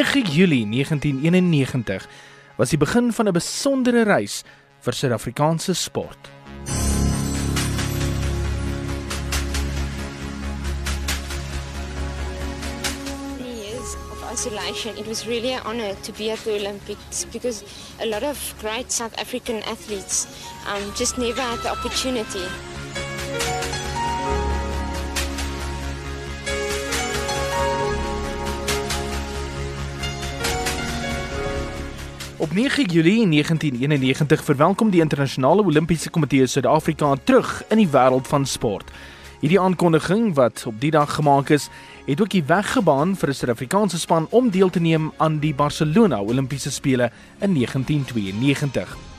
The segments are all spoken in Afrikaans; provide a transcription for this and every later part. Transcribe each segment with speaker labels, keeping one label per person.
Speaker 1: 9 Julie 1991 was die begin van 'n besondere reis vir Suid-Afrikaanse sport.
Speaker 2: isolation, it was really an honor to be at the Olympics because a lot of great South African athletes um, just never had the opportunity.
Speaker 1: Op 9 Julie 1991 verwelkom die internasionale Olimpiese Komitee Suid-Afrika terug in die wêreld van sport. Hierdie aankondiging wat op die dag gemaak is, het ook die weg gebaan vir 'n Suid-Afrikaanse span om deel te neem aan die Barcelona Olimpiese spele in 1992.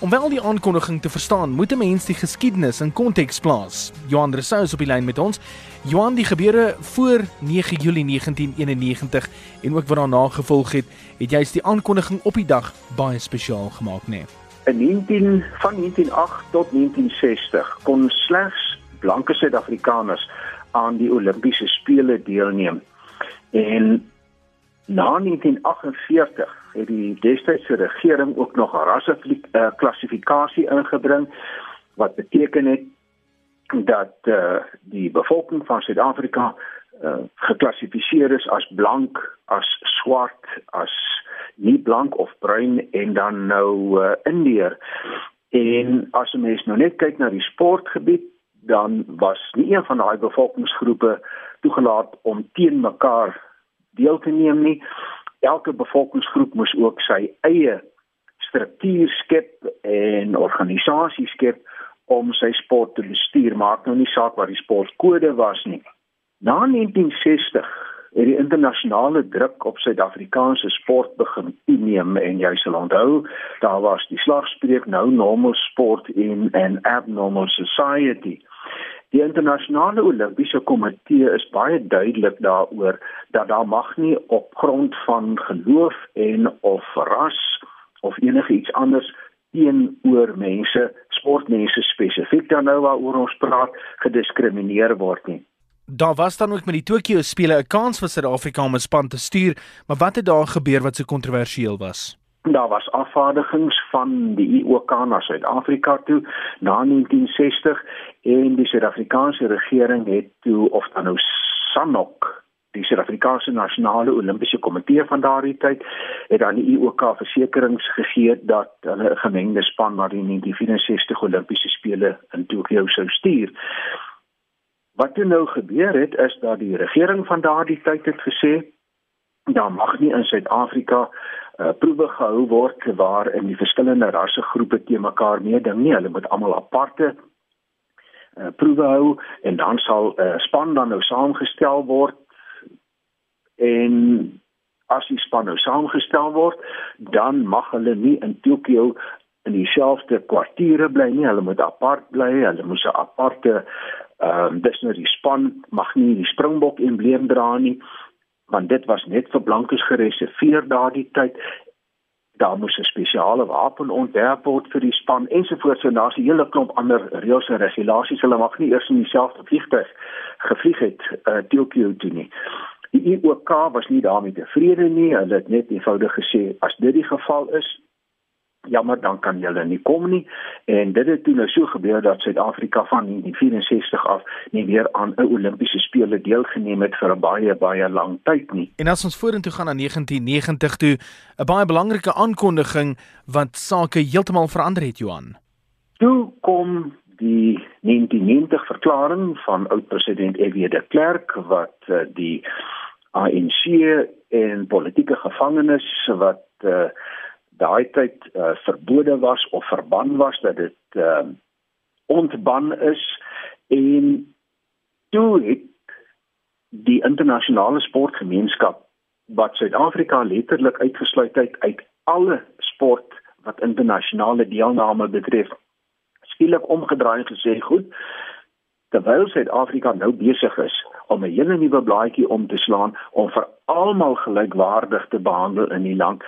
Speaker 1: Om wel die aankondiging te verstaan, moet 'n mens die geskiedenis in konteks plaas. Johan Rousseau is op die lyn met ons. Johan, die gebeure voor 9 Julie 1991 en ook wat daarna gevolg het, het juist die aankondiging op die dag baie spesiaal gemaak, né?
Speaker 3: Nee. In 19 van 1908 tot 1960 kon slegs blanke Suid-Afrikaners aan die Olimpiese spele deelneem. En na 1948 het die destydse regering ook nog 'n rasse uh, klassifikasie ingebring wat beteken het dat uh, die bevolking van Suid-Afrika uh, geklassifiseer is as blank, as swart, as nie blank of bruin en dan nou uh, indeer. En as 'n mens nou net kyk na die sportgebied, dan was nie een van daai bevolkingsgroepe toegelaat om teen mekaar deel te neem nie. Elke bevolkingsgroep moes ook sy eie struktuur skep en organisasie skep om sy sport te bestuur. Maak nou nie saak wat die sportkode was nie. Na 1960 het die internasionale druk op Suid-Afrikaanse sport begin toeneem en jy sal onthou daar was die slagspreuk nou normal sport in an abnormal society. Die internasionale Olimpiese Komitee is baie duidelik daaroor dat daar mag nie op grond van geloof en of ras of enigiets anders teenoor mense, sportmense spesifiek dan nou waaroor ons praat, gediskrimineer word nie.
Speaker 1: Daar was dan ook met die Tokio spele 'n kans vir Suid-Afrika om 'n span te stuur, maar wat het daar gebeur wat so kontroversieel was?
Speaker 3: Daar was afvaardigings van die IOK na Suid-Afrika toe na 1960 en die Suid-Afrikaanse regering het toe of dan nou SANOK die Suid-Afrikaanse Nasionale Olimpiese Komitee van daardie tyd het aan die IOK versekerings gegee dat hulle 'n gemengde span na die 1964 Olimpiese spele in Tokio sou stuur. Wat nou gebeur het is dat die regering van daardie tyd het gesê daar mag nie in Suid-Afrika uh, proewe gehou word waar in die verskillende rassegroepe te mekaar meeding nie. Hulle moet almal aparte uh, proewe hou en dan sal 'n uh, span dan nou saamgestel word en as die span nou saamgestel word, dan mag hulle nie in Tokio in dieselfde kwartiere bly nie. Hulle moet apart bly. Hulle moet 'n aparte ehm uh, dis nou die span mag nie die springbok embleem dra nie want dit was net vir blankes gereserveer daardie tyd daar moes 'n spesiale wapen ontwerp word vir die span ensovoorts en daar's 'n hele klomp ander reëls en regulasies hulle mag nie eers in dieselfde vliegtuig gevlieg het uh, Tokyo toe nie die IOK was nie daarmee tevrede nie hulle het net eenvoudig gesê as dit die geval is jammer dan kan julle nie kom nie en dit het toe nou so gebeur dat Suid-Afrika van 1964 af nie weer aan 'n Olimpiese spele deelgeneem het vir 'n baie baie lang tyd nie.
Speaker 1: En as ons vorentoe gaan na 1990 toe, 'n baie belangrike aankondiging wat sake heeltemal verander het Johan.
Speaker 3: Toe kom die 1990 verklaring van oud-president F.W. de Klerk wat uh, die ANC en politieke gevangenes wat uh, daai tyd uh, verbode was of verban was dat dit uh, ontban is. En toe het die internasionale sportgemeenskap wat Suid-Afrika letterlik uitgesluit het uit alle sport wat internasionale deelname betref skielik omgedraai gesê goed terwyl Suid-Afrika nou besig is om 'n hele nuwe blaadjie om te slaan om vir almal gelykwaardig te behandel in die land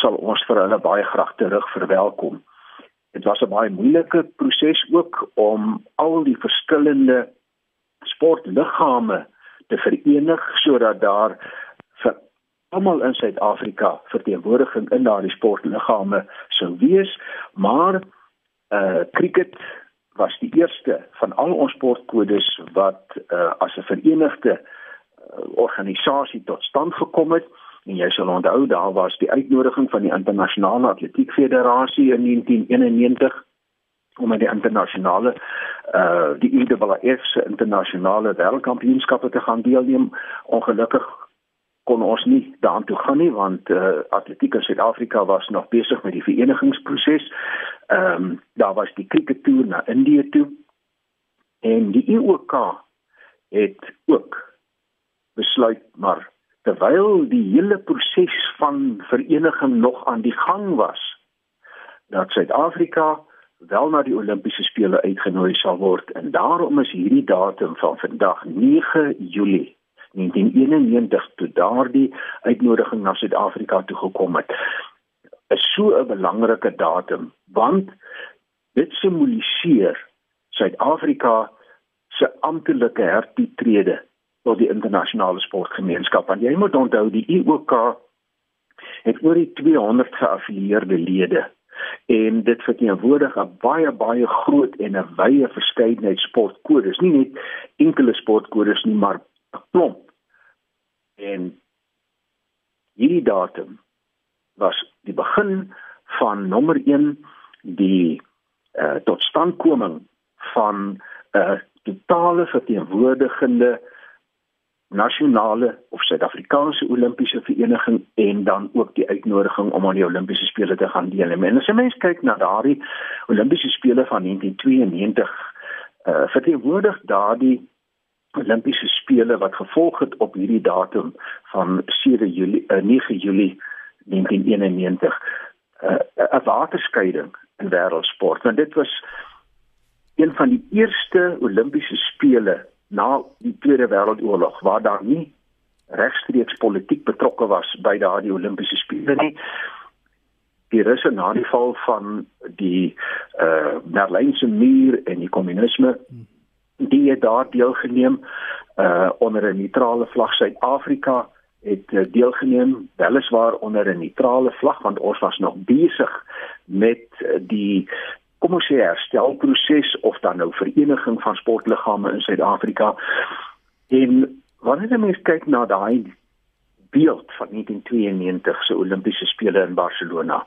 Speaker 3: sal ons vir hulle baie graag terug verwelkom. Dit was 'n baie moeilike proses ook om al die verskillende sportliggame te verenig sodat daar vir almal in Suid-Afrika verteenwoordiging in daardie sportliggame sou wees, maar uh cricket was die eerste van al ons sportkodes wat uh, as 'n verenigde uh, organisasie tot stand gekom het. En jy sal onthou daar was die uitnodiging van die internasionale atletiek federasie in 1991 om aan die internasionale uh die IAAF se internasionale wêreldkampioenskappe te gaan deelneem. Ongelukkig kon ons nie daartoe gaan nie want uh, atletiek in Suid-Afrika was nog besig met die verenigingsproses. Ehm um, daar was die krikettoer na Indië toe. En die IOK het ook besluit maar terwyl die hele proses van vereniging nog aan die gang was dat Suid-Afrika wel na die Olimpiese spele uitgenooi sal word. En daarom is hierdie datum van vandag 9 Julie 1991 toe daardie uitnodiging na Suid-Afrika toe gekom het is so 'n belangrike datum want dit simboliseer Suid-Afrika se amptelike hertoetrede tot die internasionale sportgemeenskap. Want jy moet onthou die IOK het oor die 200 geaffilieerde lede en dit verteenwoordig 'n baie baie groot en 'n wye verskeidenheid sportkodes. Nie net enkele sportkodes nie maar 'n klomp En hierdie datum was die begin van nommer 1 die uh, totstandkoming van 'n uh, totale verteenwoordigende nasionale of Suid-Afrikaanse Olimpiese Vereniging en dan ook die uitnodiging om aan die Olimpiese spele te gaan deelneem. En as jy mens kyk na daardie Olimpiese spele van 1992, uh, eh, verteenwoordig daardie Olimpiese spele wat gevolg het op hierdie datum van 7 Julie uh, 9 Julie 1991 'n uh, waterskeiding in wêreldsport. Want dit was een van die eerste Olimpiese spele na die Tweede Wêreldoorlog waar daar nie regstreeks politiek betrokke was by daardie Olimpiese spele nie. Die russe na die val van die uh, Berlynse muur en die kommunisme hmm die het daar deelgeneem uh onder 'n neutrale vlag. Suid-Afrika het uh, deelgeneem weliswaar onder 'n neutrale vlag want ons was nog besig met uh, die kom ons sê herstelproses of dan nou vereniging van sportliggame in Suid-Afrika. En wanneer mens kyk na daai beeld van 1992 se Olimpiese spele in Barcelona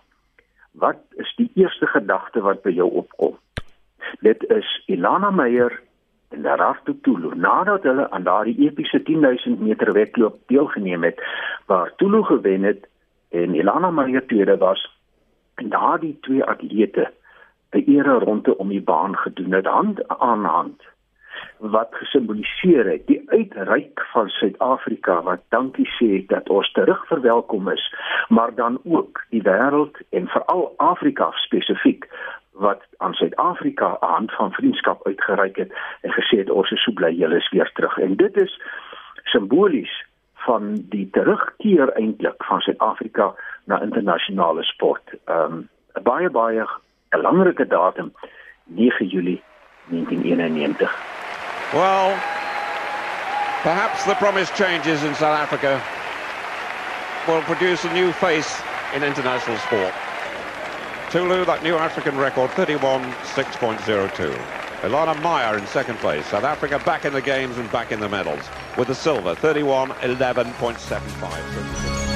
Speaker 3: wat is die eerste gedagte wat by jou opkom? Dit is Ilana Meyer en daarafter Tulu nadat hulle aan daardie epiese 10000 meter wedloop deelgeneem het waar Tulu gewen het en Ilana Maria tweede was en daardie twee atlete 'n ere ronde om die baan gedoen het hand aan hand wat gesimboliseer het die uitreik van Suid-Afrika wat dankie sê dat ons terug verwelkom is maar dan ook die wêreld en veral Afrika spesifiek wat aan Suid-Afrika 'n hand van vriendskap uitgereik het en gesê het ons is so bly julle is weer terug. En dit is simbolies van die terugkeer eintlik van Suid-Afrika na internasionale sport. Ehm um, 'n baie baie 'n belangrike datum 9 Julie 1991.
Speaker 4: Well, perhaps the promised changes in South Africa will produce a new face in international sport. Tulu, that new African record, 31.6.02. Ilana Meyer in second place. South Africa back in the games and back in the medals with the silver, 31.11.75.